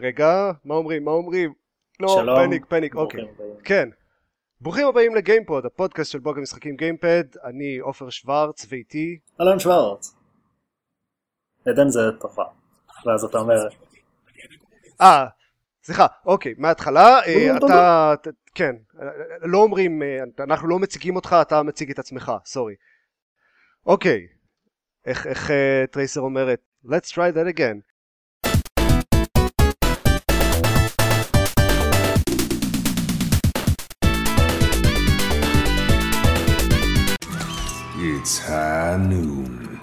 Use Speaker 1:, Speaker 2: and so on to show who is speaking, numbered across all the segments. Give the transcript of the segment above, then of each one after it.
Speaker 1: רגע, מה אומרים? מה אומרים? לא,
Speaker 2: שלום.
Speaker 1: פניק, פניק, אוקיי.
Speaker 2: הבאים.
Speaker 1: כן. ברוכים הבאים לגיימפוד, הפודקאסט של בוג המשחקים גיימפד, אני עופר שוורץ ואיתי,
Speaker 2: אלון שוורץ. עדן זה טובה. ואז אתה אומר,
Speaker 1: אה, סליחה, אוקיי, מההתחלה, אה, אתה, כן, לא אומרים, אה, אנחנו לא מציגים אותך, אתה מציג את עצמך, סורי. אוקיי, איך איך, אה, טרייסר אומרת, let's try that again.
Speaker 3: It's high noon.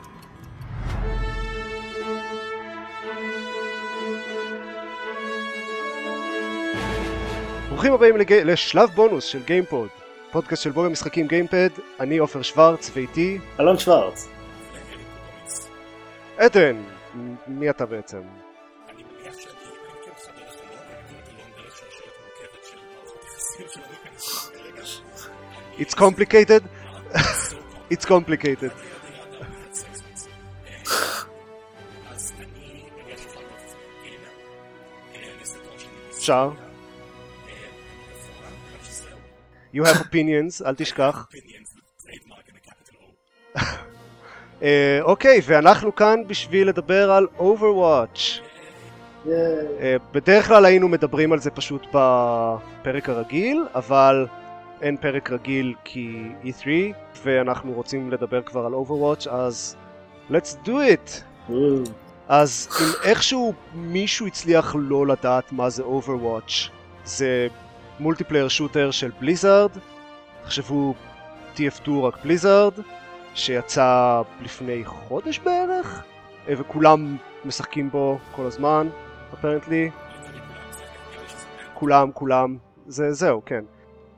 Speaker 1: ברוכים הבאים לגי... לשלב בונוס של גיימפוד, פודקאסט של בוג המשחקים גיימפד, אני עופר שוורץ ואיתי,
Speaker 2: אלון שוורץ.
Speaker 1: עדן, מ- מי אתה בעצם? It's complicated? It's complicated. אפשר? You have opinions, אל תשכח. אה, אוקיי, ואנחנו כאן בשביל לדבר על Overwatch. אה, בדרך כלל היינו מדברים על זה פשוט בפרק הרגיל, אבל אין פרק רגיל כי E3, ואנחנו רוצים לדבר כבר על Overwatch, אז let's do it! אז אם איכשהו מישהו הצליח לא לדעת מה זה Overwatch, זה multiplayer shooter של Blizzard, תחשבו TF2 רק Blizzard, שיצא לפני חודש בערך, אה, וכולם משחקים בו כל הזמן, apparently. כולם, כולם, זה זהו, כן.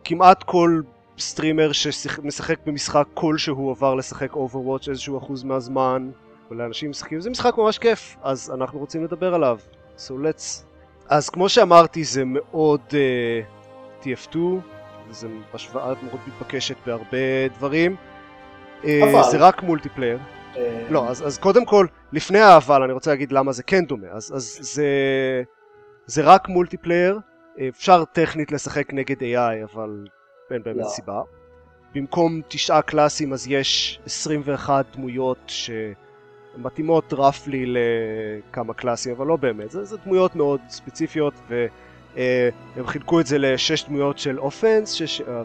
Speaker 1: כמעט כל streamer שמשחק במשחק כלשהו עבר לשחק Overwatch איזשהו אחוז מהזמן, ולאנשים משחקים, זה משחק ממש כיף, אז אנחנו רוצים לדבר עליו. So let's... אז כמו שאמרתי, זה מאוד אה, TF2, וזה השוואה מאוד מתבקשת בהרבה דברים. אה,
Speaker 2: אבל-
Speaker 1: זה רק multiplayer.
Speaker 2: אה,
Speaker 1: לא, אז, אז קודם כל, לפני האבל, אני רוצה להגיד למה זה כן דומה. אז, אז זה, זה רק multiplayer, אפשר טכנית לשחק נגד AI, אבל אין באמת
Speaker 2: לא.
Speaker 1: סיבה. במקום תשעה קלאסים אז יש 21 דמויות שמתאימות roughly לכמה קלאסים, אבל לא באמת. זה, זה דמויות מאוד ספציפיות, והם חילקו את זה לשש דמויות של offense, שש, אה,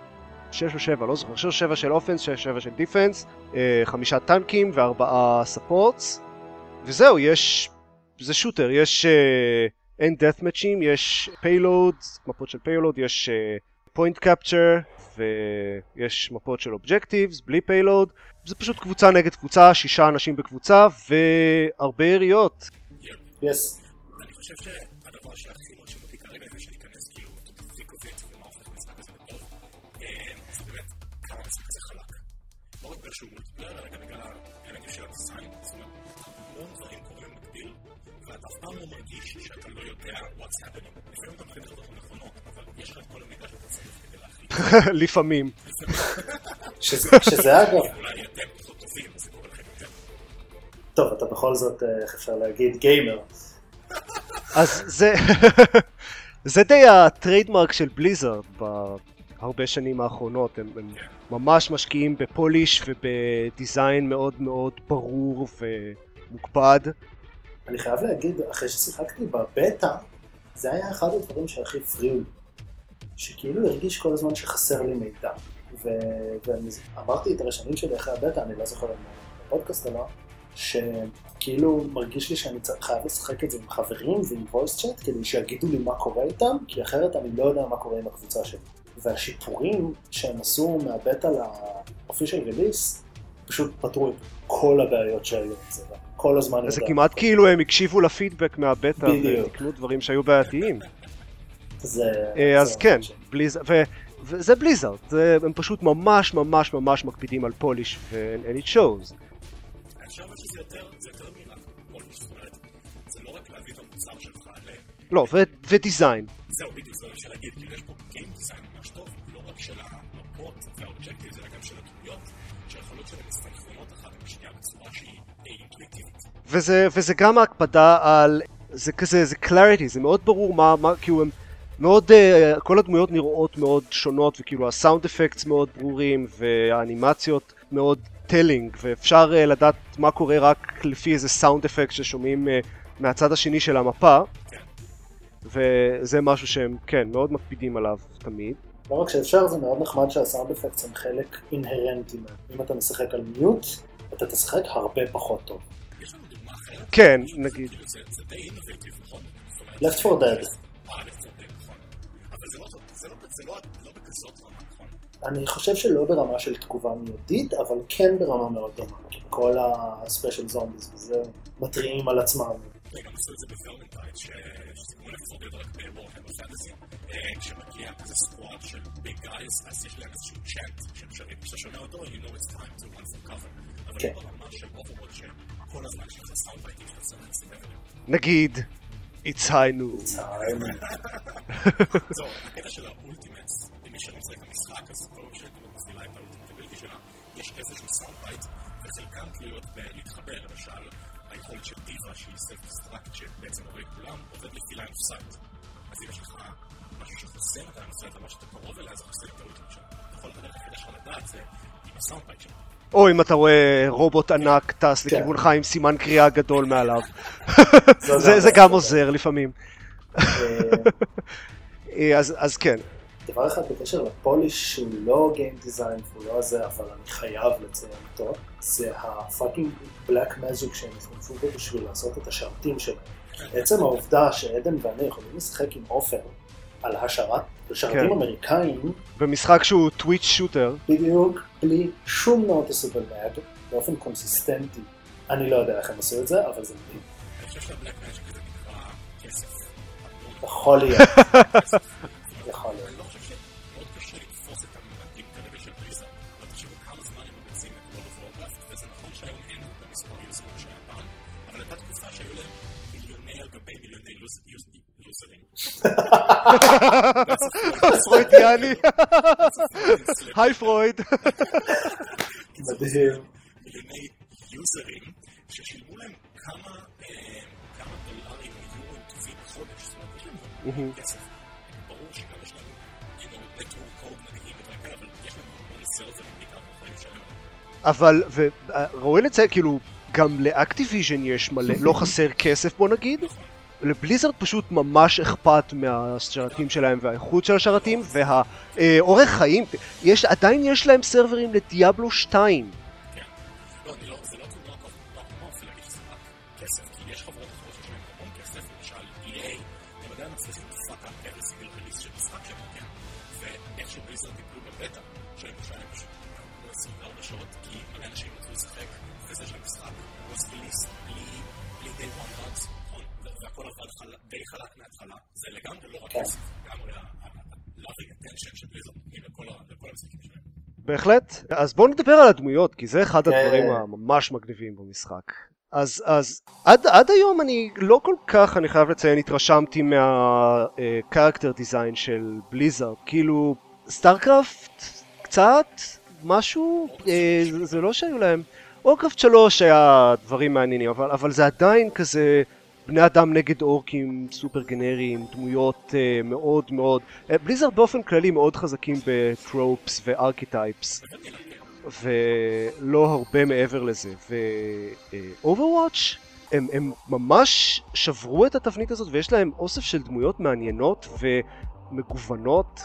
Speaker 1: שש או שבע, לא זוכר, שש או שבע של offense, שש או שבע של defense, אה, חמישה טנקים וארבעה supports, וזהו, יש... זה shooter, יש... אה, אין death match ים, יש payload, מפות של payload, יש point capture, ויש מפות של objectives, בלי payload. זה פשוט קבוצה נגד קבוצה, שישה אנשים בקבוצה, והרבה יריות.
Speaker 2: yes.
Speaker 4: אני חושב שהדבר שהכי מרשים אותי כרגע זה שניכנס כאילו פיקובית ומה הופך משחק הזה אה, זה באמת כמה המשחק הזה חלק. לא רק בגלל שהוא אלא גם בגלל האלמנטים של ה design. זאת אומרת, המון דברים קורים במקביל ואתה אף פעם לא מרגיש לא יודע what's happening. לפעמים אתה מחליט החלטות נכונות אבל יש לך את כל המידע שאתה צריך כדי להחליט.
Speaker 1: לפעמים.
Speaker 2: שזה אגב,
Speaker 4: אולי אתם פחות טובים אז זה קורה לכם יותר.
Speaker 2: טוב, אתה בכל זאת, אה, איך אפשר להגיד, גיימר.
Speaker 1: אז זה... זה די הטריידמרק של בליזארד בהרבה שנים האחרונות. הם, הם ממש משקיעים בפוליש ובדיזיין מאוד מאוד ברור ומוקפד.
Speaker 2: אני חייב להגיד, אחרי ששיחקתי בבטא, זה היה אחד הדברים שהכי הפריעו לי. שכאילו הרגיש כל הזמן שחסר לי מידע. ואמרתי את הרשמים שלי אחרי הבטא, אני לא זוכר אם בפודקאסט או לא, שכאילו מרגיש לי שאני חייב לשחק את זה עם חברים ועם voice chat כדי שיגידו לי מה קורה איתם, כי אחרת אני לא יודע מה קורה עם הקבוצה שלי. והשיפורים שהם עשו מהבטא ריליס, פשוט פתרו את כל הבעיות שהיו עם זה. כל הזמן
Speaker 1: זה. כמעט כאילו הם הקשיבו לפידבק מהבטא. ותיקנו דברים שהיו בעייתיים.
Speaker 2: זה...
Speaker 1: אה, אז
Speaker 2: זה
Speaker 1: כן,
Speaker 2: ממש-
Speaker 1: בליז... ו... וזה בליזארד, זה... הם פשוט ממש ממש ממש מקפידים על פוליש ו-and it shows.
Speaker 4: זה זה לא.
Speaker 1: לא. ודיזיין.
Speaker 4: זהו, בדיוק, זה מה שלהגיד, כאילו יש פה
Speaker 1: וזה, וזה גם ההקפדה על זה כזה, זה clarity, זה מאוד ברור מה, מה כאילו הם מאוד, אה, כל הדמויות נראות מאוד שונות, וכאילו ה sound effects מאוד ברורים, והאנימציות מאוד telling, ואפשר אה, לדעת מה קורה רק לפי איזה sound effect ששומעים אה, מהצד השני של המפה, וזה משהו שהם, כן, מאוד מקפידים עליו תמיד.
Speaker 2: לא רק שאפשר, זה מאוד נחמד שה sound effects הם חלק אינהרנטי. אם אתה משחק על mute, אתה תשחק הרבה פחות טוב.
Speaker 1: כן, נגיד.
Speaker 2: Left 4 Dead. אני חושב שלא ברמה של תגובה מיידית, אבל כן ברמה מאוד דומה. כל ה special zombies וזה מתריעים על עצמם.
Speaker 4: וגם עשו את זה ב Vermintide, שזה כמו Left 4 יותר רק ב Warhammer Fantasy, כשמגיע כזה squad של big guys, אז יש להם איזשהו chant שהם שרים, כשאתה שומע אותו, you know it's time to run for cover. אבל
Speaker 2: כן.
Speaker 4: לא ברמה של אוברווד שכל הזמן יש לך סאונד בייטים שאתה צריך לצלם.
Speaker 1: נגיד, It's high noon.
Speaker 4: זהו, הקטע של האולטימטס, אם מי שלא משחק את המשחק, אז כל שכבר מפעילה את האולטימטביליטי שלה, יש איזשהו סאונד בייט, וחלקם תלויות בלהתחבר, למשל, היכולת של דיבה, שהיא סלף דיסטרקט, שבעצם הורג כולם, עובד לפי ליין אוף סייט. אז אם יש לך משהו שחוסם את סייט, ממש שאתה קרוב אליה, זה חוסם את שלה. אתה יכול לדעת היחידה שלך לדעת זה עם ה sound bite שלה.
Speaker 1: או אם אתה רואה רובוט ענק טס לכיוונך עם סימן קריאה גדול מעליו. זה, זה גם עוזר לפעמים.
Speaker 2: אה,
Speaker 1: אה, אז, אז כן,
Speaker 2: דבר אחד בקשר ל polish שהוא לא game design והוא לא זה, אבל אני חייב לציין אותו, זה ה fucking black magic שהם השתמשו בו בשביל לעשות את השרתים שלהם. עצם העובדה שעדן ואני יכולים לשחק עם עופר על השרת, שרתים
Speaker 1: כן.
Speaker 2: אמריקאים,
Speaker 1: במשחק שהוא טוויץ' שוטר,
Speaker 2: בדיוק בלי שום נוטיסבל מאג, באופן קונסיסטנטי. אני לא יודע איך הם עשו את זה, אבל זה מדהים.
Speaker 4: אני חושב שהבלק מג'יק הזה נקרא כסף.
Speaker 2: יכול להיות.
Speaker 1: פרוידיאני, היי פרויד.
Speaker 2: מדהים.
Speaker 4: מיליוני יוזרים ששילמו להם כמה אה, דולרים יורים טובים בחודש. זאת אומרת, יש להם המון כסף. ברור שגם יש לנו, you know, network code מדהים ודברים כאלה, אבל יש לנו המון סרברים בעיקר בחיים שלנו.
Speaker 1: אבל, וראוי לציין, כאילו, גם לאקטיביז'ן יש מלא, לא חסר כסף בוא נגיד. לבליזרד פשוט ממש אכפת מהשרתים שלהם והאיכות של השרתים והאורך חיים. יש, עדיין יש להם סרברים לדיאבלו 2.
Speaker 4: לא, לא, לא every single release של משחק שלהם, כן? ואיך שבליזרד טיפלו בבטא, שהם והכל עבד די חלק מההתחלה, זה לגמרי לא רק
Speaker 2: כן.
Speaker 4: כסף, לגמרי ה loving attention של Blizzard נותנים לכל המשחקים שלהם.
Speaker 1: בהחלט. אז בואו נדבר על הדמויות, כי זה אחד
Speaker 2: כן.
Speaker 1: הדברים הממש מגניבים במשחק. אז, אז עד, עד היום אני לא כל כך, אני חייב לציין, התרשמתי מה character design של Blizzard. כאילו, StarCraft קצת, משהו, אה, זה- זה לא שהיו להם. Warcraft 3 היה דברים מעניינים, אבל, אבל זה עדיין כזה בני אדם נגד אורקים סופר גנריים, דמויות אה, מאוד מאוד... אה, Blizzard באופן כללי מאוד חזקים ב tropes ו archetypes. ולא הרבה מעבר לזה. ו-Overwatch, הם, הם ממש שברו את התבנית הזאת ויש להם אוסף של דמויות מעניינות ומגוונות,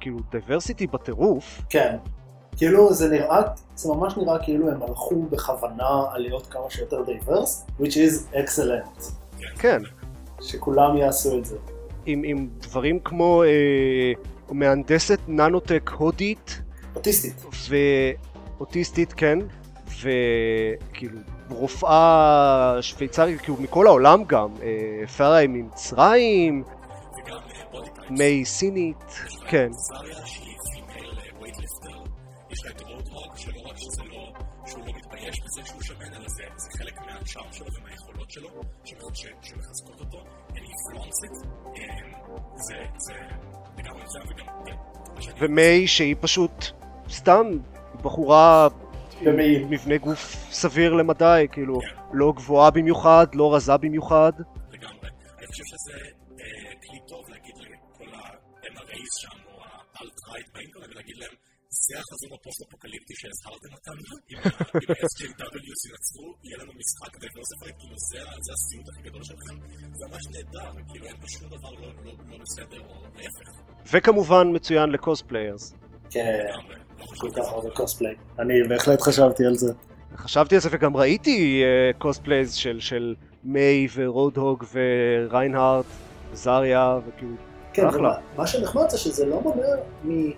Speaker 1: כאילו diversity בטירוף.
Speaker 2: כן. כאילו זה נראה, זה ממש נראה כאילו הם הלכו בכוונה על להיות כמה שיותר diverse, which is excellent.
Speaker 1: כן,
Speaker 2: שכולם יעשו את זה.
Speaker 1: עם, עם דברים כמו אה, מהנדסת nanotech הודית
Speaker 2: אוטיסטית.
Speaker 1: ואוטיסטית, כן, וכאילו רופאה שוויצרית, כאילו מכל העולם גם, אה, Pharah ממצרים,
Speaker 4: וגם בודי טייפס.
Speaker 1: מיי סינית, כן.
Speaker 4: Um, זה, זה לגמרי מצוין וגם,
Speaker 1: ומיי שהיא פשוט סתם בחורה. עם מבנה גוף סביר למדי, כאילו לא גבוהה במיוחד, לא רזה במיוחד.
Speaker 4: לגמרי. אני חושב שזה זה החזון הפוסט-אפוקליפטי שהזהרתם אותנו, אם ה SJWs ינצחו, יהיה לנו משחק ספק, כאילו זה הסיוט הכי גדול שלכם, זה ממש נהדר, כאילו אין פה שום דבר לא לא- לא בסדר, או להפך.
Speaker 1: וכמובן מצוין
Speaker 2: ל cosplayers. כן. אני בהחלט חשבתי על זה.
Speaker 1: חשבתי על זה וגם ראיתי cosplays של, של Mei ו Roadhog ו Reinhardt, Zarya, וכאילו,
Speaker 2: כן,
Speaker 1: אחלה.
Speaker 2: מה שנחמד זה שזה לא מונע מ...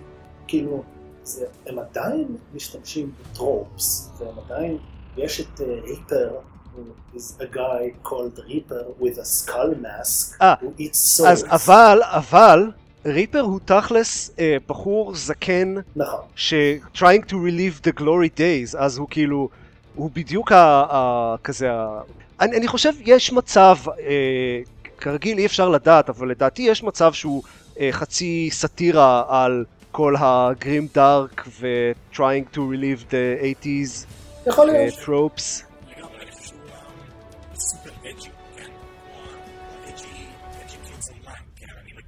Speaker 2: כאילו, זה, הם עדיין משתמשים ב tropes, והם עדיין, יש את Reaper, uh, is a guy called Reaper with a skull mask,
Speaker 1: אה,
Speaker 2: who eats souls.
Speaker 1: אז אבל, אבל, Reaper הוא תכלס אה, בחור זקן
Speaker 2: נכון,
Speaker 1: ש- trying to relive the glory days, אז הוא כאילו, הוא בדיוק ה... ה- כזה ה... אני, אני חושב יש מצב, אה, כרגיל אי אפשר לדעת, אבל לדעתי יש מצב שהוא אה, חצי סאטירה על כל הגרים דארק ו-trying to relive the 80's
Speaker 2: יכול
Speaker 1: אה,
Speaker 2: להיות.
Speaker 1: tropes.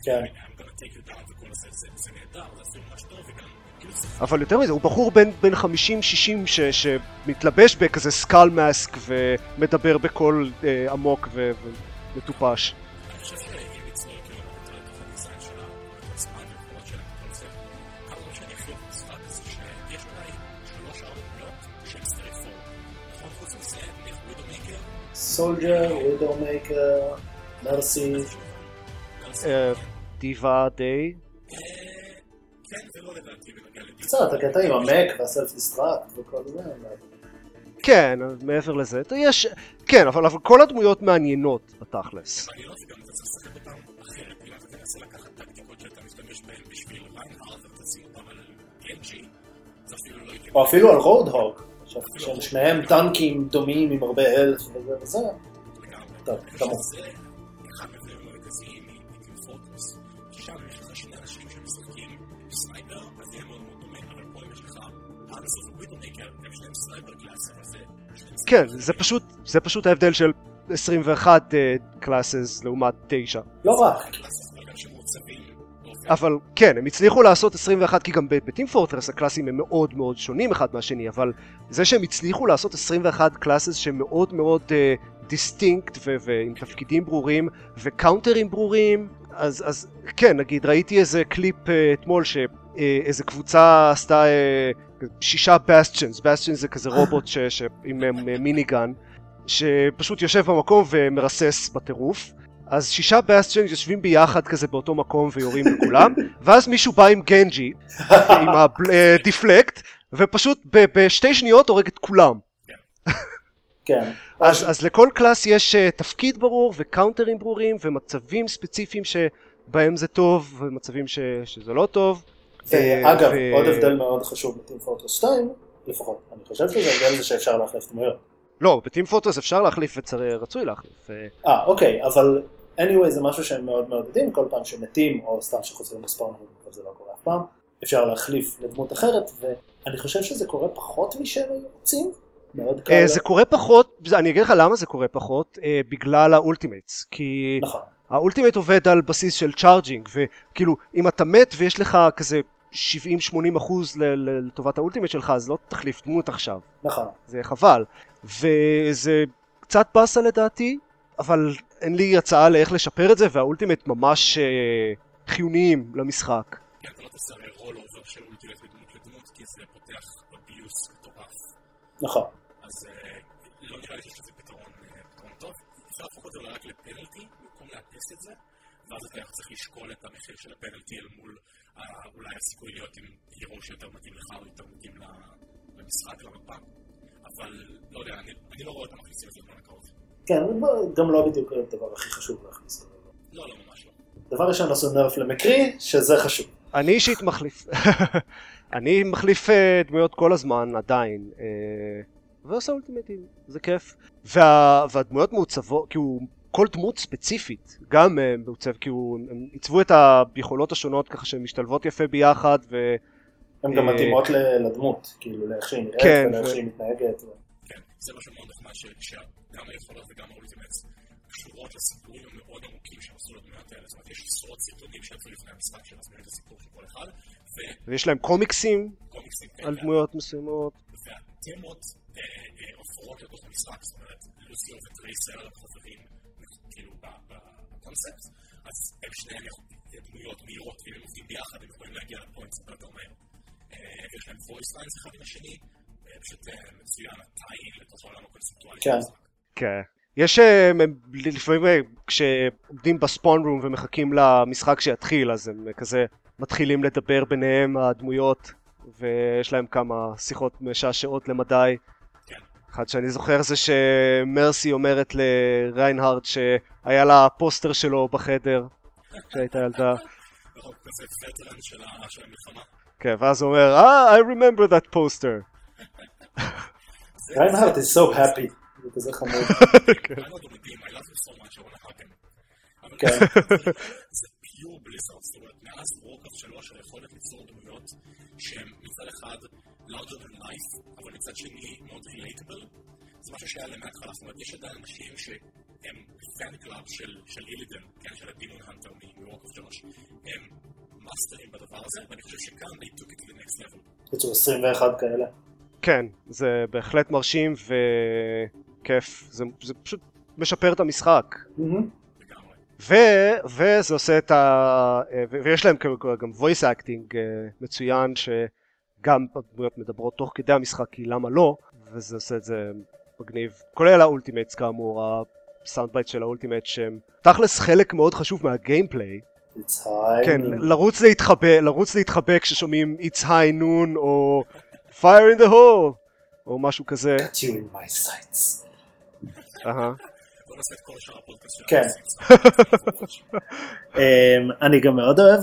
Speaker 4: כן?
Speaker 1: אבל יותר מזה, הוא בחור בן, בן 50-60 ש, שמתלבש בכזה סקל מאסק ומדבר בקול אה, עמוק ו- ומטופש.
Speaker 4: אני חושב
Speaker 2: Widowmaker, Mercy,
Speaker 1: אה, D.Va די.
Speaker 2: קצת, הקטע עם ה mech וה self destruct וכל זה,
Speaker 1: כן, מעבר לזה, יש... כן, אבל, אבל כל הדמויות מעניינות בתכלס.
Speaker 2: או אפילו על רודהוג, עכשיו, שהם שניהם טנקים דומים עם הרבה אלף וזה וזה,
Speaker 4: אני
Speaker 2: כמוך.
Speaker 1: כן. זה פשוט, זה פשוט ההבדל של 21 קלאסס לעומת 9.
Speaker 2: לא רק,
Speaker 4: אבל
Speaker 1: כן, הם הצליחו לעשות 21, כי גם ב Team Fortress הקלאסים הם מאוד מאוד שונים אחד מהשני, אבל זה שהם הצליחו לעשות 21 classes שהם מאוד distinct ועם תפקידים ברורים וקאונטרים ברורים, אז, אז כן, נגיד ראיתי איזה קליפ אה, אתמול שאיזה קבוצה עשתה אה, שישה בסטיונס, בסטיונס זה כזה רובוט ש, ש, עם אה, minigun, שפשוט יושב במקום ומרסס בטירוף. אז שישה בסטיונס יושבים ביחד כזה באותו מקום ויורים בכולם, ואז מישהו בא עם Genji, עם ה deflect, ופשוט ב- בשתי שניות הורג את כולם.
Speaker 2: כן.
Speaker 1: אז, אז לכל class יש אה, תפקיד ברור וקאונטרים ברורים ומצבים ספציפיים שבהם זה טוב ומצבים ש, שזה לא טוב.
Speaker 2: ואגב,
Speaker 1: ו-
Speaker 2: עוד הבדל מאוד חשוב ב Team Fortress 2, לפחות, אני חושב שזה הבדל זה שאפשר להחליף דמויות.
Speaker 1: לא, ב Team Fortress אפשר להחליף ורצוי להחליף. אה,
Speaker 2: אה, אוקיי, אבל anyway זה משהו שהם מאוד מעודדים, כל פעם שמתים, או סתם שחוזרים ל spawn, אבל זה לא קורה אף פעם, אפשר להחליף לדמות אחרת, ואני חושב שזה קורה פחות משהם היו רוצים, מאוד קל.
Speaker 1: אה, זה קורה פחות, אני אגיד לך למה זה קורה פחות, אה, בגלל ה ultimates. כי
Speaker 2: נכון,
Speaker 1: ה ultimate עובד על בסיס של charging, וכאילו אם אתה מת ויש לך כזה 70-80 אחוז ל- ל- לטובת ה ultimate שלך, אז לא תחליף דמות עכשיו.
Speaker 2: נכון.
Speaker 1: זה חבל. וזה קצת באסה לדעתי, אבל אין לי הצעה לאיך לשפר את זה, וה ultimate ממש אה, חיוניים למשחק.
Speaker 4: כן, אתה לא תעשה הרי rollover של ultimate מדמות לדמות, כי זה פותח abuse מטורף.
Speaker 2: נכון.
Speaker 4: אז אה, לא נראה לי שיש לזה פתרון אה, פתרון טוב. אפשר להפוך את זה רק לפנלטי, במקום לאפס את זה, ואז אתה צריך לשקול את המחיר של הפנלטי אל מול אולי הסיכוי להיות עם הירו שיותר מתאים לך או יותר מתאים למשחק, למפה. אבל לא יודע, אני אני לא רואה אותם מכניסים את זה בזמן הקרוב.
Speaker 2: כן, גם לא בדיוק הדבר הכי חשוב להכניס כרגע.
Speaker 4: לא, לא, ממש לא.
Speaker 2: דבר ראשון עשו נרף למקרי, שזה חשוב.
Speaker 1: אני אישית מחליף. אני מחליף אה, דמויות כל הזמן, עדיין. אה, ועושה אולטימטים, זה כיף. וה, והדמויות מעוצבות, כאילו, כל דמות ספציפית, גם אה, מעוצב, כאילו, הם עיצבו את היכולות השונות ככה שהן משתלבות יפה ביחד, ו...
Speaker 2: הן גם
Speaker 1: אה,
Speaker 2: מתאימות ל- לדמות, כאילו לאיך שהיא נראית
Speaker 1: כן,
Speaker 2: ולאיך
Speaker 1: ו-
Speaker 2: שהיא מתנהגת.
Speaker 4: כן, זה משהו מאוד נחמד שגם היכולות וגם האולטימטס קשורות לסיפורים המאוד עמוקים שהם עשו לדמויות האלה. זאת אומרת, יש עשרות סרטונים שיצאו לפני המשחק שמסבירים את הסיפור של כל אחד,
Speaker 1: ויש להם קומיקסים
Speaker 4: כאלה.
Speaker 1: על דמויות מסוימות.
Speaker 4: והתמות אה, אה, עוברות לתוך המשחק, זאת אומרת, לוסיו וטרייסר החברים, כאילו, בקונספט, אז הם שניהם דמויות מהירות, ואם הם עובדים ביחד, הם יכולים להגיע לפוינטס הרבה יותר מהר. יש להם voice lines אחד עם השני, אה, פשוט אה, מצוין הטייל לתוך העולם הקונספטואלי של
Speaker 2: כן.
Speaker 4: המשחק.
Speaker 1: כן. יש אה, לפעמים כשעומדים בספון רום ומחכים למשחק שיתחיל אז הם כזה מתחילים לדבר ביניהם הדמויות ויש להם כמה שיחות משעשעות למדי.
Speaker 4: כן.
Speaker 1: אחד שאני זוכר זה שמרסי אומרת לריינהארד שהיה לה פוסטר שלו בחדר כשהייתה ילדה.
Speaker 4: נכון, של המלחמה.
Speaker 1: כן, ואז הוא אומר, אה, I remember that poster.
Speaker 2: ריינהארט is so happy. זה כזה.
Speaker 4: אבל
Speaker 2: כן.
Speaker 4: זה פיור בליזארד, זאת אומרת, מאז וורקאפט 3 היכולת ליצור דמויות שהן מצד אחד larger than life, אבל מצד שני מאוד relatable, זה משהו שהיה להם מההתחלה, זאת אומרת, יש עדיין אנשים שהם fan club של של Illidan, כן, של ה Demon Hunter מ Warcraft 3, הם מאסטרים בדבר הזה, ואני חושב שכאן they took it to the next level.
Speaker 2: יצאו 21 כאלה.
Speaker 1: כן, זה בהחלט מרשים וכיף, זה, זה פשוט משפר את המשחק. ו, וזה עושה את ה... ו- ויש להם כאילו גם voice acting אה, מצוין שגם הדמויות מדברות תוך כדי המשחק כי למה לא וזה עושה את זה מגניב כולל ה ultimates כאמור ה sound bite של ה ultimate שהם תכלס חלק מאוד חשוב מה gameplay
Speaker 2: It's high.
Speaker 1: כן לרוץ להתחבא לרוץ להתחבא כששומעים it's high noon או fire in the hole או משהו כזה.
Speaker 2: כן. אמ, אני גם מאוד אוהב,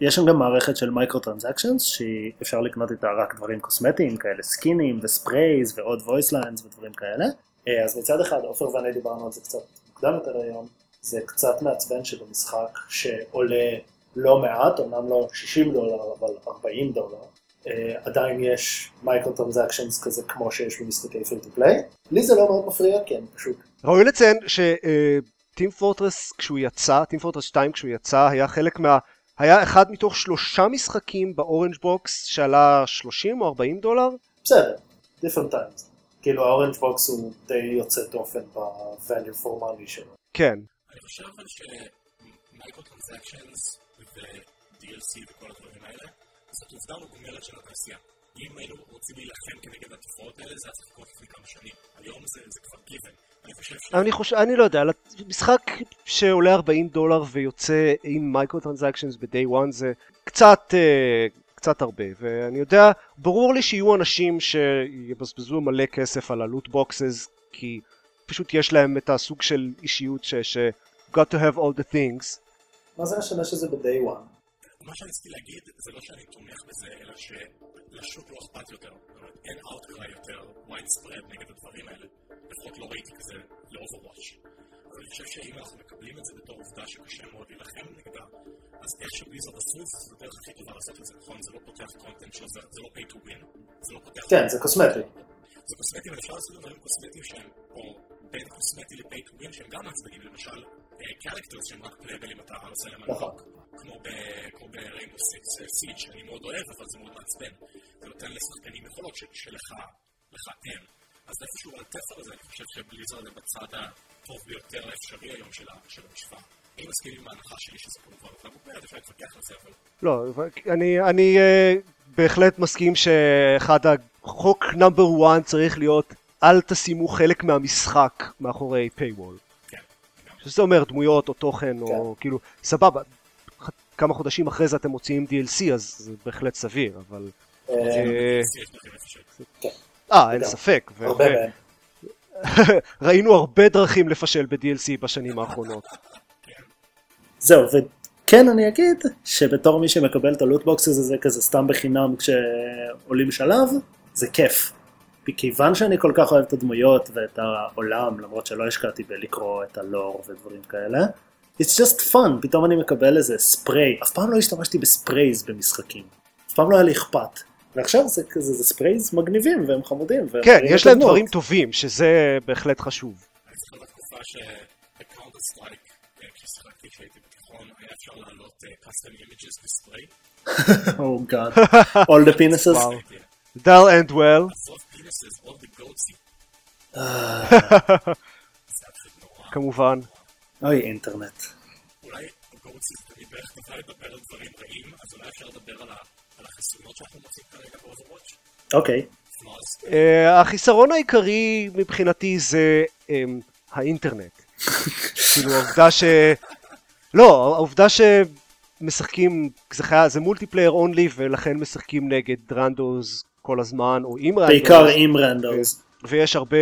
Speaker 2: יש שם גם מערכת של microtransactions שאפשר לקנות איתה רק דברים קוסמטיים כאלה סקינים ו sprays ועוד voice lines ודברים כאלה. אה, אז מצד אחד עופר ואני דיברנו על זה קצת מוקדם יותר היום, זה קצת מעצבן שבמשחק שעולה לא מעט, אמנם לא 60 דולר אבל 40 דולר, אה, עדיין יש microtransactions כזה כמו שיש במשחקי free to play. לי זה לא מאוד מפריע כי אני פשוט
Speaker 1: ראוי לציין ש Team Fortress כשהוא יצא, Team Fortress 2 כשהוא יצא היה חלק מה... היה אחד מתוך שלושה משחקים ב Orange Box שעלה 30 או 40 דולר?
Speaker 2: בסדר, different times. כאילו ה Orange Box הוא די יוצא דופן ב-value for money שלו.
Speaker 1: כן.
Speaker 4: אני חושב אבל שמייקרו טרנזקשנס ו-DLC וכל הדברים האלה, זאת עובדה מוגמרת של התעשייה. אם היינו רוצים להילחם כנגד התופעות האלה, זה היה צריך לקרות לפני כמה שנים. היום זה זה כבר given. אני חושב ש...
Speaker 1: אני לא יודע, משחק שעולה 40 דולר ויוצא עם microtransactions ב-day one זה קצת, אה, קצת הרבה, ואני יודע, ברור לי שיהיו אנשים שיבזבזו מלא כסף על ה loot boxes, כי פשוט יש להם את הסוג של אישיות ש... got to have all the things.
Speaker 2: מה זה משנה שזה ב-day one?
Speaker 4: מה שאני רציתי להגיד, זה לא שאני תומך בזה, אלא שלשוק לא אכפת יותר. אין outcry יותר widespread נגד הדברים האלה. לפחות לא ראיתי כזה ל-Overwatch. אז אני חושב שאם אנחנו מקבלים את זה בתור עובדה שקשה מאוד להילחם נגדה, אז איך שבליזרד עשו את זה, זו הדרך הכי טובה לעשות את זה, נכון? זה לא פותח קונטנט שזה זה לא pay to win. זה לא פותח...
Speaker 2: כן, זה קוסמטי.
Speaker 4: זה קוסמטי, אבל אפשר לעשות דברים קוסמטיים שהם, או בין קוסמטי ל-pay to win שהם גם מעצבנים, למשל, characters שהם רק playable אם אתה עושה להם
Speaker 2: נכון.
Speaker 4: unlock. כמו ב- כמו ב Rainbow Six Siege שאני מאוד אוהב, אבל זה מאוד מעצבן. זה נותן לשחקנים יכולות שלך לך אין. אז איפשהו על התפר הזה, אני חושב ש Blizzard הם בצד הטוב ביותר האפשרי היום של המשוואה. אני מסכים עם ההנחה שלי שזה כמובן עובדה מוגמרת, אפשר להתווכח על זה, אבל
Speaker 1: לא, אני, אני אה, בהחלט מסכים שאחד החוק number 1 צריך להיות אל תשימו חלק מהמשחק מאחורי paywall.
Speaker 4: כן.
Speaker 1: שזה אומר דמויות או תוכן או כאילו סבבה. כמה חודשים אחרי זה אתם מוציאים DLC אז זה בהחלט סביר אבל
Speaker 2: אה,
Speaker 1: אה,
Speaker 4: איפשהו.
Speaker 1: אה אין ספק. ראינו הרבה דרכים לפשל ב-DLC בשנים האחרונות
Speaker 2: זהו, וכן אני אגיד שבתור מי שמקבל את הלוטבוקס הזה כזה סתם בחינם כשעולים שלב, זה כיף. מכיוון שאני כל כך אוהב את הדמויות ואת העולם, למרות שלא השקעתי בלקרוא את הלור ודברים כאלה, it's just fun, פתאום אני מקבל איזה ספריי, אף פעם לא השתמשתי בספרייז במשחקים, אף פעם לא היה לי אכפת. ועכשיו זה כזה, זה ספרייז מגניבים והם חמודים. והם
Speaker 1: כן יש להם. דברים טובים שזה בהחלט חשוב
Speaker 4: אפשר לעלות custom images display.
Speaker 2: Oh god. All the penises?
Speaker 1: וואו. דל אנד
Speaker 4: penises, all the goatsy. זה היה פשוט נורא.
Speaker 1: כמובן.
Speaker 2: אוי, אינטרנט.
Speaker 4: אולי goatsy זה תמיד דרך טובה לדבר על דברים רעים, אז אולי אפשר לדבר על החסרונות שאנחנו מוצאים כרגע ב-Overwatch.
Speaker 2: אוקיי.
Speaker 1: אה, החיסרון העיקרי מבחינתי זה אמ, האינטרנט. כאילו העובדה ש... לא, העובדה שמשחקים, זה חיה, זה multiplayer only ולכן משחקים נגד randos כל הזמן, או עם randos.
Speaker 2: בעיקר עם randos.
Speaker 1: ויש הרבה,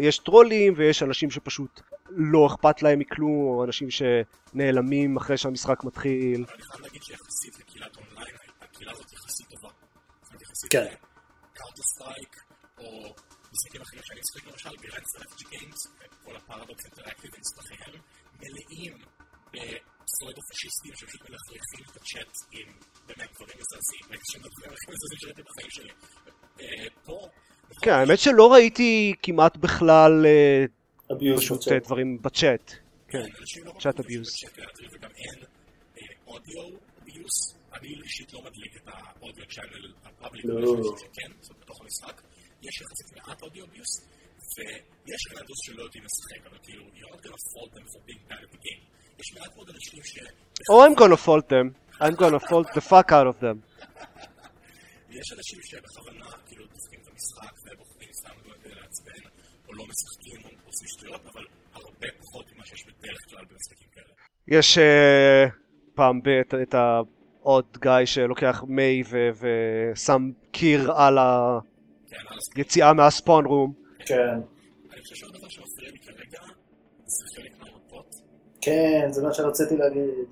Speaker 1: יש טרולים ויש אנשים שפשוט לא אכפת להם מכלום, או אנשים שנעלמים אחרי שהמשחק מתחיל.
Speaker 4: אני חייב להגיד שיחסית לקהילת אונליין, הקהילה הזאת יחסית טובה.
Speaker 2: כן.
Speaker 4: Counter Strike, או משחקים אחרים שאני משחק למשל, גרנדס games, כל הפרדוקס אינטראקטיב ונספחיהם, מלאים בפסוידו-פשיסטים שפשוט מלכלכים את הצ'אט עם באמת דברים מזעזעים, הכי מזעזעים שראיתי בחיים שלי. אה, פה,
Speaker 1: כן, האמת שלא ראיתי כמעט בכלל אה,
Speaker 2: אביוס
Speaker 1: פשוט. אה, דברים בצ'אט. כן.
Speaker 4: לא. בצ'אט להטריד, וגם אין אודיו אביוס. אני אישית לא מדליק את האודיו צ'אנל הפאבליק,
Speaker 2: לא.
Speaker 4: יש אנשים שכן, זאת בתוך המשחק. יש יחסית מעט אודיו אביוס, ויש רנדוס שלא יודעים לשחק, אבל כאילו, you're not gonna fault them for being bad at the game. יש מעט מאוד אנשים ש...
Speaker 1: Oh, I'm gonna fault them. I'm gonna fault the fuck out of them.
Speaker 4: יש אנשים שבכוונה כאילו דופקים את המשחק ובוחרים סתם לא כדי לעצבן, או לא משחקים או עושים שטויות, אבל הרבה פחות ממה שיש בדרך כלל במשחקים כאלה.
Speaker 1: יש אה, פעם ב- את- את העוד גיא שלוקח מי ושם קיר על
Speaker 4: כן,
Speaker 1: היציאה מהספון רום.
Speaker 2: כן.
Speaker 4: אני חושב שעוד דבר שמפריע לי כרגע, זה חלק.
Speaker 2: כן, זה מה שרציתי להגיד.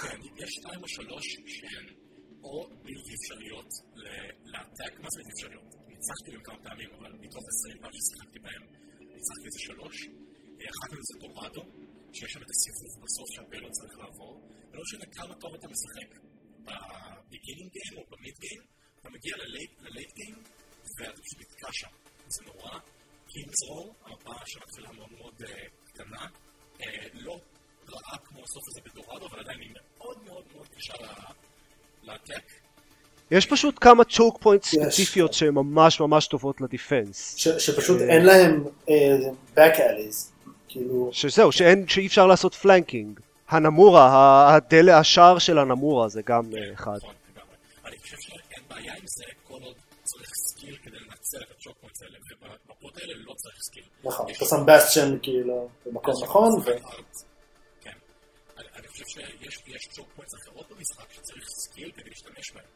Speaker 4: כן, יש שתיים או שלוש שהן או בלתי אפשריות ל- לעתק, מה זה בלתי אפשריות? ניצחתי בהם כמה פעמים, אבל מתוך עשרים פעם ששיחקתי בהם, ניצחתי איזה שלוש. אחת מהן זה דורדו, שיש שם את הסיבוב בסוף שהפלוד צריך לעבור, ולא משנה כמה טוב אתה משחק ב beginning game או ב mid game, אתה מגיע ל late game, ואתה פשוט נתקע שם. זה נורא. קימזרול, המפה שמתחילה מאוד מאוד אה, קטנה, אה, לא רעה כמו הסוף הזה ב Dorado, אבל עדיין היא מאוד מאוד מאוד קשה ל- ל attack.
Speaker 1: יש פשוט כמה choke
Speaker 2: point.
Speaker 1: ספציפיות שהן ממש ממש טובות ל defense.
Speaker 2: ש- שפשוט אין להם אה, back alleys. כאילו,
Speaker 1: שזהו, שאין, שאי אפשר לעשות flanking. Hanamura, ה- הדל, השער של Hanamura זה גם אה, אחד.
Speaker 4: נכון, לגמרי. אני חושב שאין בעיה עם זה, כל עוד צריך skill כדי לנצל את ה choke points האלה, ובמפות האלה לא צריך skill.
Speaker 2: נכון, אתה שם בסטשן כאילו במקום נכון, ו...
Speaker 4: חושב שיש יש choke points אחרות במשחק שצריך skill כדי להשתמש בהן.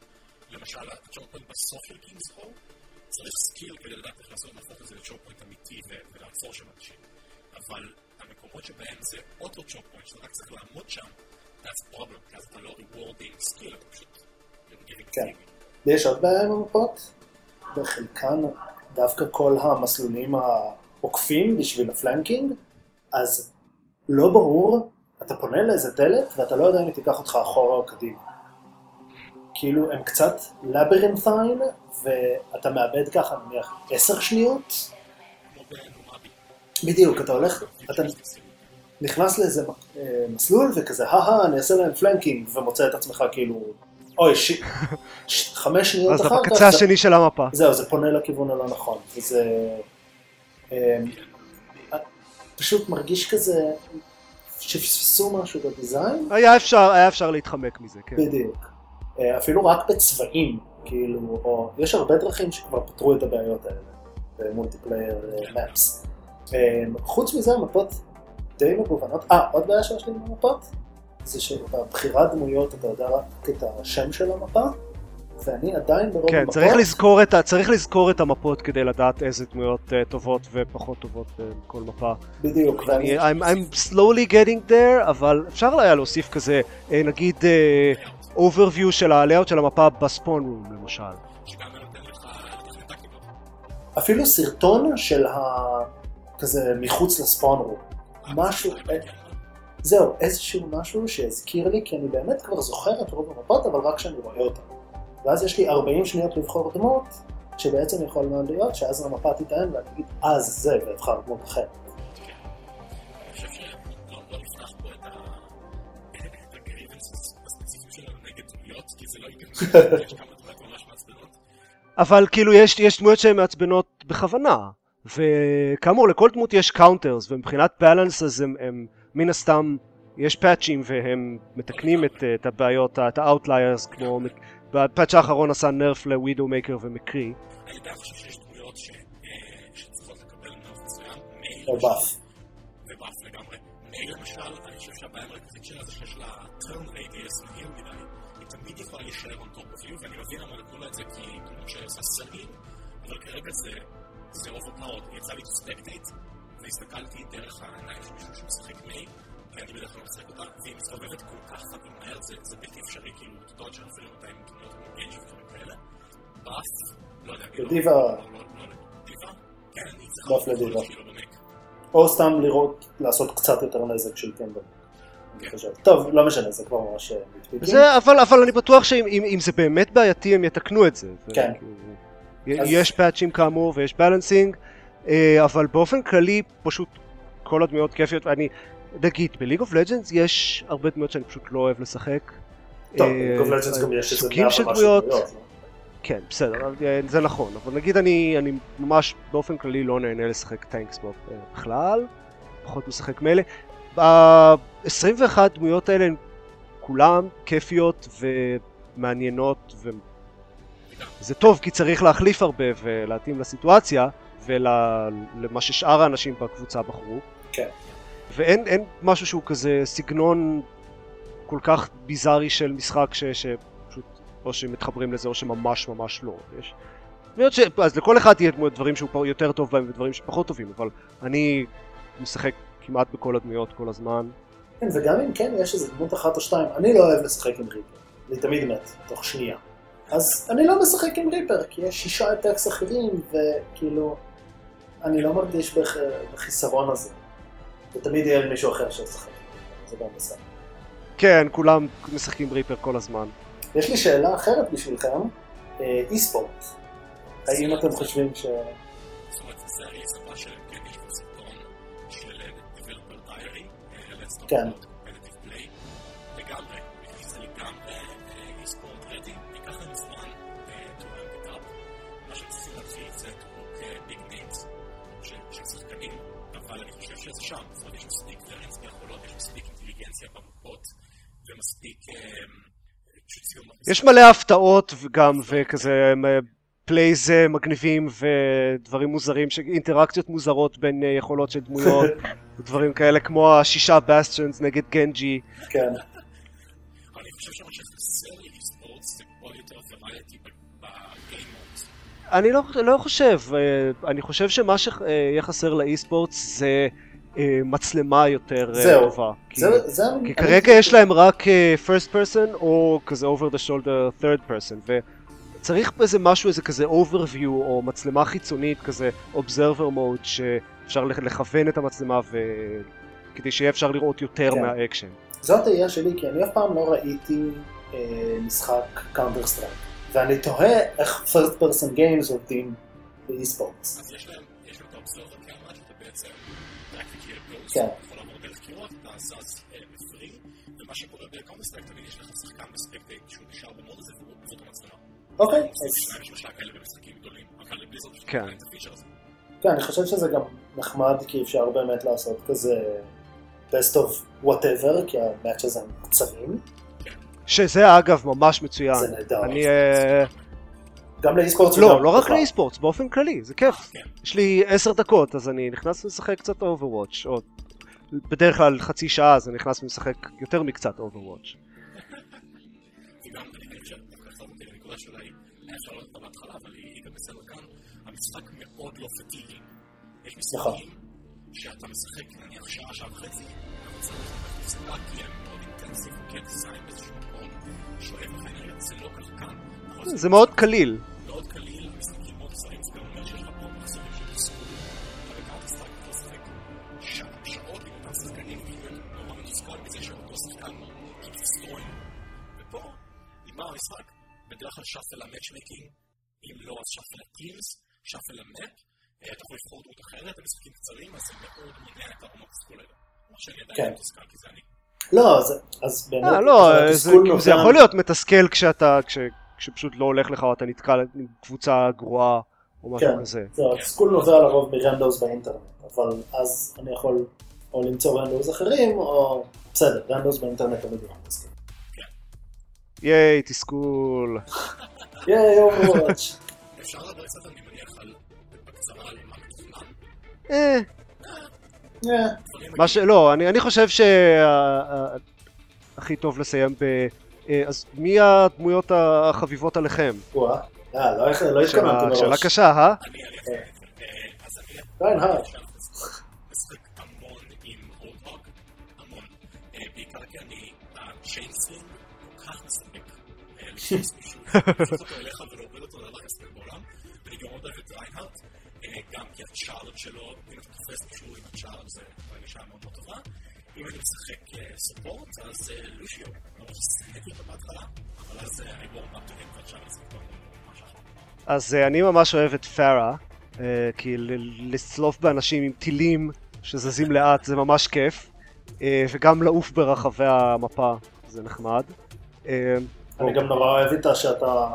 Speaker 4: למשל, ה choke point בסוף של King's Row, צריך skill כדי לדעת איך לעשות להפוך את זה ל choke point אמיתי ולעצור שם אנשים. אבל המקומות שבהם זה auto choke point, שאתה רק צריך לעמוד שם, that's problem, כי אז אתה לא rewarding skill, אתה פשוט...
Speaker 2: כן. ויש עוד בעיה עם המפות, בחלקן דווקא כל המסלולים העוקפים בשביל ה flanking, אז לא ברור, אתה פונה לאיזה דלת ואתה לא יודע אם היא תיקח אותך אחורה או קדימה. כאילו הם קצת לברינת'יין, ואתה מאבד ככה נניח עשר שניות. בדיוק, אתה הולך, אתה נכנס לאיזה אה, מסלול וכזה, הא אני אעשה להם פלנקינג, ומוצא את עצמך כאילו, אוי, ש... ש... חמש שניות
Speaker 1: אז
Speaker 2: אחר
Speaker 1: אתה
Speaker 2: כך,
Speaker 1: בקצה
Speaker 2: זה-
Speaker 1: השני של המפה.
Speaker 2: זהו, זה פונה לכיוון הלא נכון, וזה אה, פשוט מרגיש כזה שפספסו משהו בדיזיין,
Speaker 1: היה אפשר, היה אפשר להתחמק מזה, כן.
Speaker 2: בדיוק. אה, אפילו רק בצבעים, כאילו, או יש הרבה דרכים שכבר פתרו את הבעיות האלה במולטיפלייר מפס. חוץ מזה המפות די מגוונות. אה, עוד בעיה שיש לי עם המפות, זה שבבחירת דמויות אתה יודע רק את השם של המפה, ואני עדיין ברוב
Speaker 1: כן,
Speaker 2: המפות,
Speaker 1: צריך את, ה- צריך לזכור את המפות כדי לדעת איזה דמויות אה, טובות ופחות טובות בכל מפה.
Speaker 2: בדיוק, ואני,
Speaker 1: אני, I'm, I'm slowly getting there, אבל אפשר היה להוסיף כזה, אה, נגיד, אה, overview של ה-layout של המפה בספון רום למשל.
Speaker 2: אפילו סרטון של ה... כזה מחוץ לספון רום. משהו, אה, זהו, איזשהו משהו שהזכיר לי, כי אני באמת כבר זוכר את רוב המפות, אבל רק כשאני רואה אותן. ואז יש לי 40 שניות לבחור דמות, שבעצם יכול מאוד להיות שאז המפה תיטען ואני אגיד אז זה ואבחר דמות אחרת.
Speaker 1: אבל כאילו יש, יש דמויות שהן מעצבנות בכוונה וכאמור לכל דמות יש counters ומבחינת balance אז הם, הם מן הסתם יש פאצ'ים והם מתקנים את, את הבעיות, את ה outliers כמו בפאצ' האחרון עשה nerf ל Widowmaker ו McCree.
Speaker 4: אני עדיין חושב שיש דמויות ש- שצריכות לקבל nerf מסוים,
Speaker 2: או buff.
Speaker 4: ו buff לגמרי. למשל, אני חושב שהבעיה המרכזית שלה זה שיש לה turn radius מהיר מדי. היא תמיד יכולה להישאר on top of you, ואני מבין למה נתנו לה את זה כי דמות שעושה אבל כרגע זה. יצא לי spectate, והסתכלתי דרך העיניים של מישהו שמשחק Mei, כי אני בדרך כלל משחק אותה, והיא מסתובבת כל כך fucking מהר, זה, זה בלתי אפשרי, כאילו, to dodge אפילו מתי עם דמויות כמו Genji ודברים כאלה. buff, לא יודע, אני לא-
Speaker 2: ל D.Va.
Speaker 4: לא- לא- לא- D.Va? כן, אני צריך...
Speaker 2: buff ל D.Va.
Speaker 4: כאילו ב mech.
Speaker 2: או סתם לראות, לעשות קצת יותר נזק של. אני
Speaker 4: כן.
Speaker 2: טוב, לא משנה, זה כבר ממש אה.
Speaker 1: זה, אבל, אבל אני בטוח שאם אם, אם זה באמת בעייתי הם יתקנו את זה.
Speaker 2: כן.
Speaker 1: כאילו, יש פאצ'ים כאמור ויש balancing, אה, אבל באופן כללי פשוט כל הדמויות כיפיות. אני, נגיד, ב League of Legends יש הרבה דמויות שאני פשוט לא אוהב לשחק.
Speaker 2: טוב,
Speaker 1: אה,
Speaker 2: ב League of Legends גם יש איזה
Speaker 1: סוגים
Speaker 2: מאה
Speaker 1: של
Speaker 2: ומשהו
Speaker 1: דמויות.
Speaker 2: לא?
Speaker 1: כן, בסדר, אה, זה נכון, אבל נגיד אני, אני ממש באופן כללי לא נהנה לשחק tanks אה, בכלל, פחות משחק מילא. ה-21 דמויות האלה הן כולן כיפיות ומעניינות וזה טוב כי צריך להחליף הרבה ולהתאים לסיטואציה ולמה ששאר האנשים בקבוצה בחרו.
Speaker 2: כן.
Speaker 1: ואין אין משהו שהוא כזה סגנון כל כך ביזארי של משחק ש, שפשוט או שמתחברים לזה או שממש ממש לא. יש ש... אז לכל אחד יהיה דברים שהוא יותר טוב בהם ודברים שפחות טובים, אבל אני משחק כמעט בכל הדמויות כל הזמן.
Speaker 2: כן, וגם אם כן, יש איזה דמות אחת או שתיים, אני לא אוהב לשחק עם ריפר. אני תמיד מת, תוך שנייה. אז אני לא משחק עם ריפר, כי יש שישה אטקס אחרים, וכאילו, אני לא מרגיש בח... בחיסרון הזה. ותמיד יהיה מישהו אחר שישחק. זה גם בסדר.
Speaker 1: כן, כולם משחקים ריפר כל הזמן.
Speaker 2: יש לי שאלה אחרת בשבילכם, אה, אי ספורט. האם אתם חושבים ש...
Speaker 4: כן, במפות, ומספיק אה,
Speaker 1: יש מלא הפתעות וגם וכזה plays מגניבים ודברים מוזרים, ש- אינטראקציות מוזרות בין אה, יכולות של דמויות, דברים כאלה כמו השישה בסטיונס נגד Genji.
Speaker 2: כן.
Speaker 4: אני חושב שמה שחסר ל eSports זה עוד יותר variety ב game modes.
Speaker 1: אני לא, לא חושב, אה, אני חושב שמה שיהיה חסר ל eSports זה אה, מצלמה יותר אה,
Speaker 2: זהו.
Speaker 1: טובה. כי-
Speaker 2: זה, זה
Speaker 1: כי
Speaker 2: אני-
Speaker 1: כרגע יש להם רק אה, first person או כזה over the shoulder third person וצריך בזה משהו איזה כזה overview או מצלמה חיצונית כזה observer mode שאפשר לכ- לכוון את המצלמה ו... כדי שיהיה אפשר לראות יותר
Speaker 2: כן.
Speaker 1: מהאקשן.
Speaker 2: זו התהייה שלי, כי אני אף פעם לא ראיתי אה, משחק Counter-Strike. ואני תוהה איך first person games עובדים ב
Speaker 4: eSports. יש יש להם את ה observer שאתה בעצם רק מכיר ghost,
Speaker 2: כן.
Speaker 4: יכול לעבור דרך קירות, אתה זז אה, ב free, ומה שקורה ב Counter-Strike, תמיד יש לך שחקן ב spectate שהוא נשאר ב mode הזה והוא זאת המצלמה.
Speaker 2: אוקיי,
Speaker 4: שניים שלושה כאלה במשחקים גדולים, אבל ל Blizzard פשוט
Speaker 1: כן.
Speaker 4: אין את הפיצ'ר הזה.
Speaker 2: כן, אני חושב שזה גם נחמד, כי אפשר באמת לעשות כזה best of whatever, כי ה matches הזה הם קצרים.
Speaker 1: שזה אגב ממש מצוין.
Speaker 2: זה נהדר.
Speaker 1: אני... אה,
Speaker 2: גם ל eSports
Speaker 1: לא, לא רק
Speaker 2: בכלל.
Speaker 1: ל eSports, באופן כללי, זה כיף.
Speaker 4: כן.
Speaker 1: יש לי עשר דקות, אז אני נכנס לשחק קצת Overwatch, או בדרך כלל חצי שעה, אז אני נכנס ומשחק יותר מקצת Overwatch.
Speaker 4: וגם, אני אני חושב, דווקא חזרתי לנקודה שאולי היה אפשר לראות אותה בהתחלה, אבל היא היא גם בסדר כאן, המשחק מאוד לא fatiguey. יש
Speaker 2: נכון.
Speaker 4: משחקים שאתה משחק נניח שעה, שעה וחצי, אתה צריך לקחת הפסקה כי הם מאוד אינטנסיביים, כי ה design באיזשהו מקום שואב לך אנרגיה, זה לא ככה כאן. נכון,
Speaker 1: זה מאוד קליל.
Speaker 4: מאוד קליל, המשחקים מאוד קצרים, זה גם אומר שיש לך פה מחזורים של תסכול. אתה בקארט אתה משחק שע- שעות עם אותם שחקנים, כאילו אתה נורא מתוסכל מזה שאותו שחקן keeps destroying. ופה, נגמר המשחק, בדרך כלל shuffle ה matchmaking, אם לא אז shuffle ה teams, shuffle ה map, אה, אתה יכול לבחור דמות אחרת, המשחקים קצרים, אז זה מאוד מונע את הרמות התסכול האלה. כמו שאני עדיין
Speaker 2: כן.
Speaker 4: מתוסכל, כי זה אני.
Speaker 2: לא, זה- אז באמת,
Speaker 1: אה, לא,
Speaker 2: אבל
Speaker 1: זה, יכול להיות מתסכל כשאתה, כש, כשפשוט לא הולך לך או אתה נתקל עם קבוצה גרועה או משהו
Speaker 2: כן,
Speaker 1: כזה.
Speaker 2: זהו, התסכול נובע לרוב מ randos באינטרנט, אבל אז אני יכול או למצוא randos אחרים, או בסדר, randos באינטרנט תמיד הוא randos.
Speaker 1: ייי, תסכול.
Speaker 2: ייי, Overwatch.
Speaker 4: אפשר לדבר קצת, אני מניח, על בקצרה על מה מתוכנן.
Speaker 1: אה,
Speaker 2: אה,
Speaker 1: מה ש... לא, אני, אני חושב שהכי טוב לסיים ב... אה, אז מי הדמויות החביבות עליכם?
Speaker 2: וואה, אה, לא לא התכוונתי
Speaker 1: שאלה, שאלה
Speaker 2: מראש.
Speaker 1: קשה, אה?
Speaker 4: גם כי הצ'ארג' שלו, אם אתה תופס מישהו עם הצ'ארג' זה גישה מאוד מאוד טובה. אם אני משחק אה, ספורט, אז אה, לושיו. ממש שיחקתי אותו בהתחלה, אבל אז אה, אני בור באפטורים ועכשיו אני אחלה.
Speaker 1: אז אני ממש אוהב את פארה, אה, כי ל- לצלוף באנשים עם טילים שזזים לאט זה ממש כיף, אה, וגם לעוף ברחבי המפה זה נחמד. אה,
Speaker 2: אני גם נורא אוהב איתה שאתה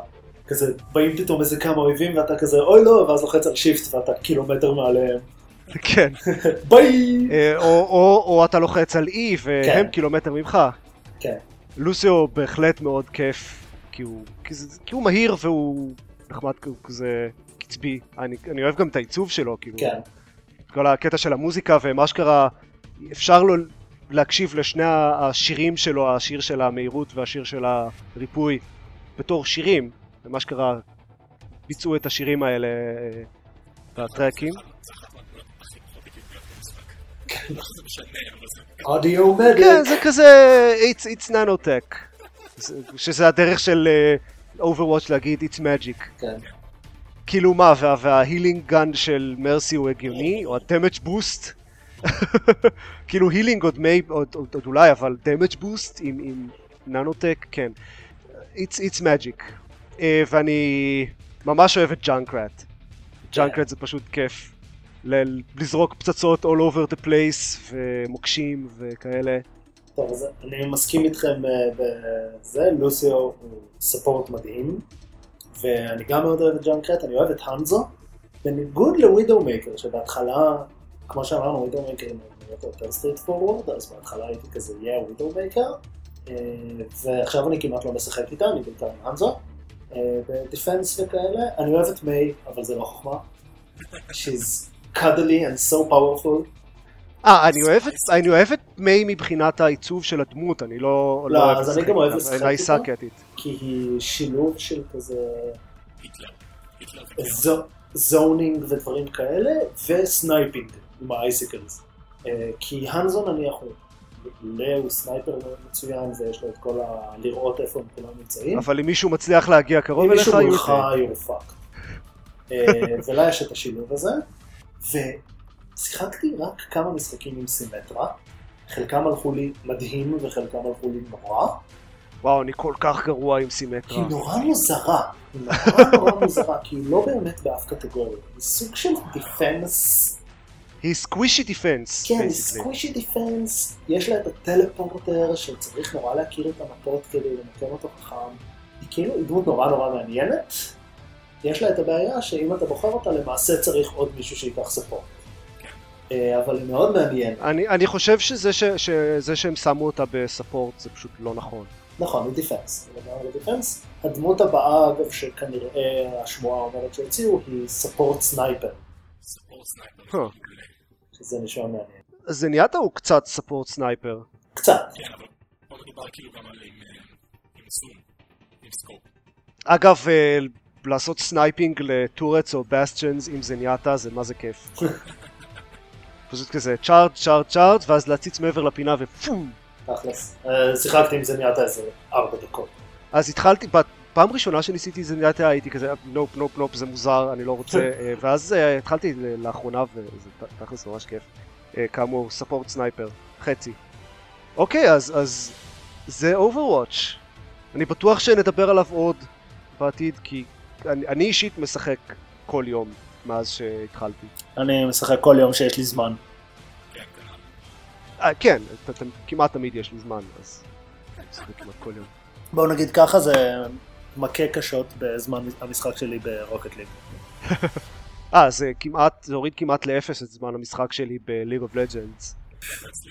Speaker 2: כזה, באים פתאום איזה כמה אויבים ואתה כזה, אוי לא, ואז לוחץ על shift ואתה קילומטר מעליהם.
Speaker 1: כן,
Speaker 2: ביי!
Speaker 1: אה, או, או, או אתה לוחץ על E והם
Speaker 2: כן.
Speaker 1: קילומטר ממך.
Speaker 2: כן,
Speaker 1: לוסיו בהחלט מאוד כיף, כי הוא, מהיר והוא נחמד כזה קצבי. אני, אני אוהב גם את העיצוב שלו, כאילו,
Speaker 2: כן,
Speaker 1: כל הקטע של המוזיקה ומה שקרה, אפשר לו להקשיב לשני השירים שלו, השיר של המהירות והשיר של הריפוי, בתור שירים, ומה שקרה, ביצעו את השירים האלה אה, בטרקים.
Speaker 4: זה אחת מהדמויות הכי פחות הגיוניות לא משנה, אבל זה
Speaker 2: אודיו
Speaker 1: כן,
Speaker 2: medic.
Speaker 1: זה כזה, it's, it's nanotech, זה- שזה הדרך של uh, Overwatch להגיד it's magic.
Speaker 2: כן,
Speaker 1: כאילו מה, וה, וה healing gun של Mercy הוא הגיוני, או ה damage boost? כאילו healing עוד מי, עוד, עוד, עוד אולי, אבל damage boost עם, עם nanotech, כן. It's, it's magic. Uh, ואני ממש אוהב את Junkrat. Junkrat זה פשוט כיף. ל- לזרוק פצצות all over the place, ומוקשים וכאלה.
Speaker 2: טוב, אז אני מסכים איתכם אה, בזה, לוסיו הוא support מדהים, ואני גם מאוד אוהב את Junkrat, אני אוהב את הנזו, בניגוד ל Widowmaker, שבהתחלה, כמו שאמרנו, Widowmaker הם נראות יותר straightforward, אז בהתחלה הייתי כזה, יהיה Widowmaker, ועכשיו אני כמעט לא משחק איתה, אני בעיקר עם הנזו, אה, ב defense וכאלה, אני אוהב את מיי, אבל זה לא חוכמה. She's cuddly and so powerful.
Speaker 1: אה, אני אוהב את, אני אוהב את מיי מבחינת העיצוב של הדמות, אני לא,
Speaker 2: לא,
Speaker 1: אוהב
Speaker 2: אז אני גם אוהב לשחק איתה. כי היא שילוב של כזה zoning ודברים כאלה, ו sniping עם ה icicles. אה, כי הנזו נניח הוא, לא הוא sniper מצוין, ויש לו את כל ה... לראות איפה הם כולם נמצאים.
Speaker 1: אבל אם מישהו מצליח להגיע קרוב
Speaker 2: אם
Speaker 1: אליך,
Speaker 2: מישהו
Speaker 1: you
Speaker 2: מולך, fucked. אה, ולה יש את השילוב הזה, ושיחקתי רק כמה משחקים עם סימטרה. חלקם הלכו לי מדהים וחלקם הלכו לי נורא.
Speaker 1: וואו, אני כל כך גרוע עם סימטרה.
Speaker 2: היא נורא מוזרה, היא נורא נורא מוזרה, כי היא לא באמת באף קטגוריה, היא סוג של defense,
Speaker 1: היא squishy defense,
Speaker 2: כן, היא. squishy defense, יש לה את ה teleporter שצריך נורא להכיר את המפות כדי למקם אותו חכם, היא כאילו היא דמות נורא נורא מעניינת, יש לה את הבעיה שאם אתה בוחר אותה למעשה צריך עוד מישהו שייקח support. אה, אבל היא מאוד מעניינת,
Speaker 1: אני, אני חושב שזה ש, שזה שהם שמו אותה ב support זה פשוט לא נכון.
Speaker 2: נכון, היא defense, defense. הדמות הבאה, אגב, שכנראה השמועה אומרת שהוציאו, היא
Speaker 4: support sniper,
Speaker 1: support
Speaker 4: sniper.
Speaker 2: שזה נשמע מעניין.
Speaker 1: אז זניאטה הוא קצת support sniper.
Speaker 2: קצת,
Speaker 4: כן, אבל פה מדובר כאילו גם על עם אה, עם zoom, עם scope.
Speaker 1: אגב, אה, לעשות sniping ל turrets או Bastions עם זניאטה זה מה זה כיף. פשוט כזה charge charge charge ואז להציץ מעבר לפינה ופום.
Speaker 2: תכלס. אה, שיחקתי עם זניאטה איזה ארבע דקות.
Speaker 1: אז התחלתי, פעם ראשונה שניסיתי זניאטה הייתי כזה nope nope nope זה מוזר אני לא רוצה אה, ואז אה, התחלתי לאחרונה וזה תכלס ממש כיף. כאמור support sniper חצי. אוקיי אז אז זה Overwatch. אני בטוח שנדבר עליו עוד בעתיד כי אני, אני אישית משחק כל יום מאז שהתחלתי.
Speaker 2: אני משחק כל יום שיש לי זמן.
Speaker 4: כן, כנ"ל.
Speaker 1: אה, כן, את- אתם- כמעט תמיד יש לי זמן, אז אני משחק כמעט כל יום.
Speaker 2: בואו נגיד ככה, זה מכה קשות בזמן המשחק שלי ברוקט ליג.
Speaker 1: אה, זה כמעט, זה הוריד כמעט לאפס את זמן המשחק שלי
Speaker 4: זה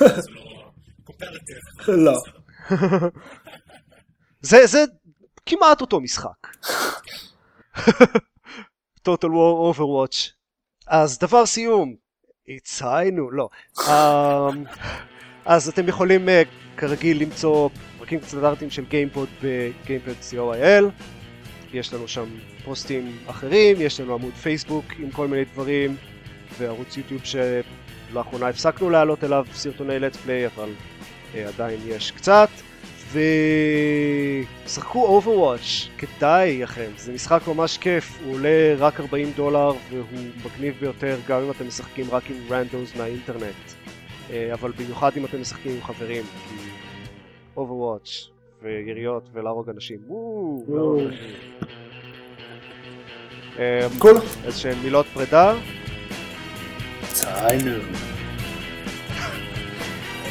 Speaker 4: לא קומפרטיב.
Speaker 2: לא.
Speaker 1: זה, זה כמעט אותו משחק. Total War Overwatch. אז דבר סיום, הציינו, לא. אממ, אז אתם יכולים אה, כרגיל למצוא פרקים סטנדרטיים של גיימפוד בגיימפוד co.il. יש לנו שם פוסטים אחרים, יש לנו עמוד פייסבוק עם כל מיני דברים, וערוץ יוטיוב שלאחרונה הפסקנו להעלות אליו סרטוני play, אבל אה, עדיין יש קצת. ושחקו Overwatch, כדאי לכם, זה משחק ממש כיף, הוא עולה רק 40 דולר והוא מגניב ביותר גם אם אתם משחקים רק עם רנדומס מהאינטרנט, אה, אבל במיוחד אם אתם משחקים עם חברים, כי Overwatch ויריות ולהרוג אנשים, וואו, מילות פרידה.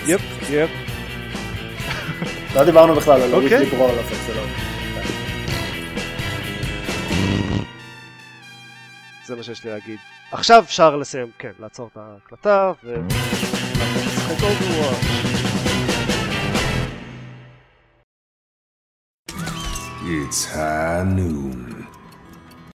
Speaker 1: יפ, יפ,
Speaker 2: לא דיברנו בכלל על
Speaker 1: אוקיי.
Speaker 2: אוריק ליברור, לא זה.
Speaker 1: זה מה שיש לי להגיד. עכשיו אפשר לסיים, כן, לעצור את ההקלטה Overwatch.
Speaker 3: It's high noon.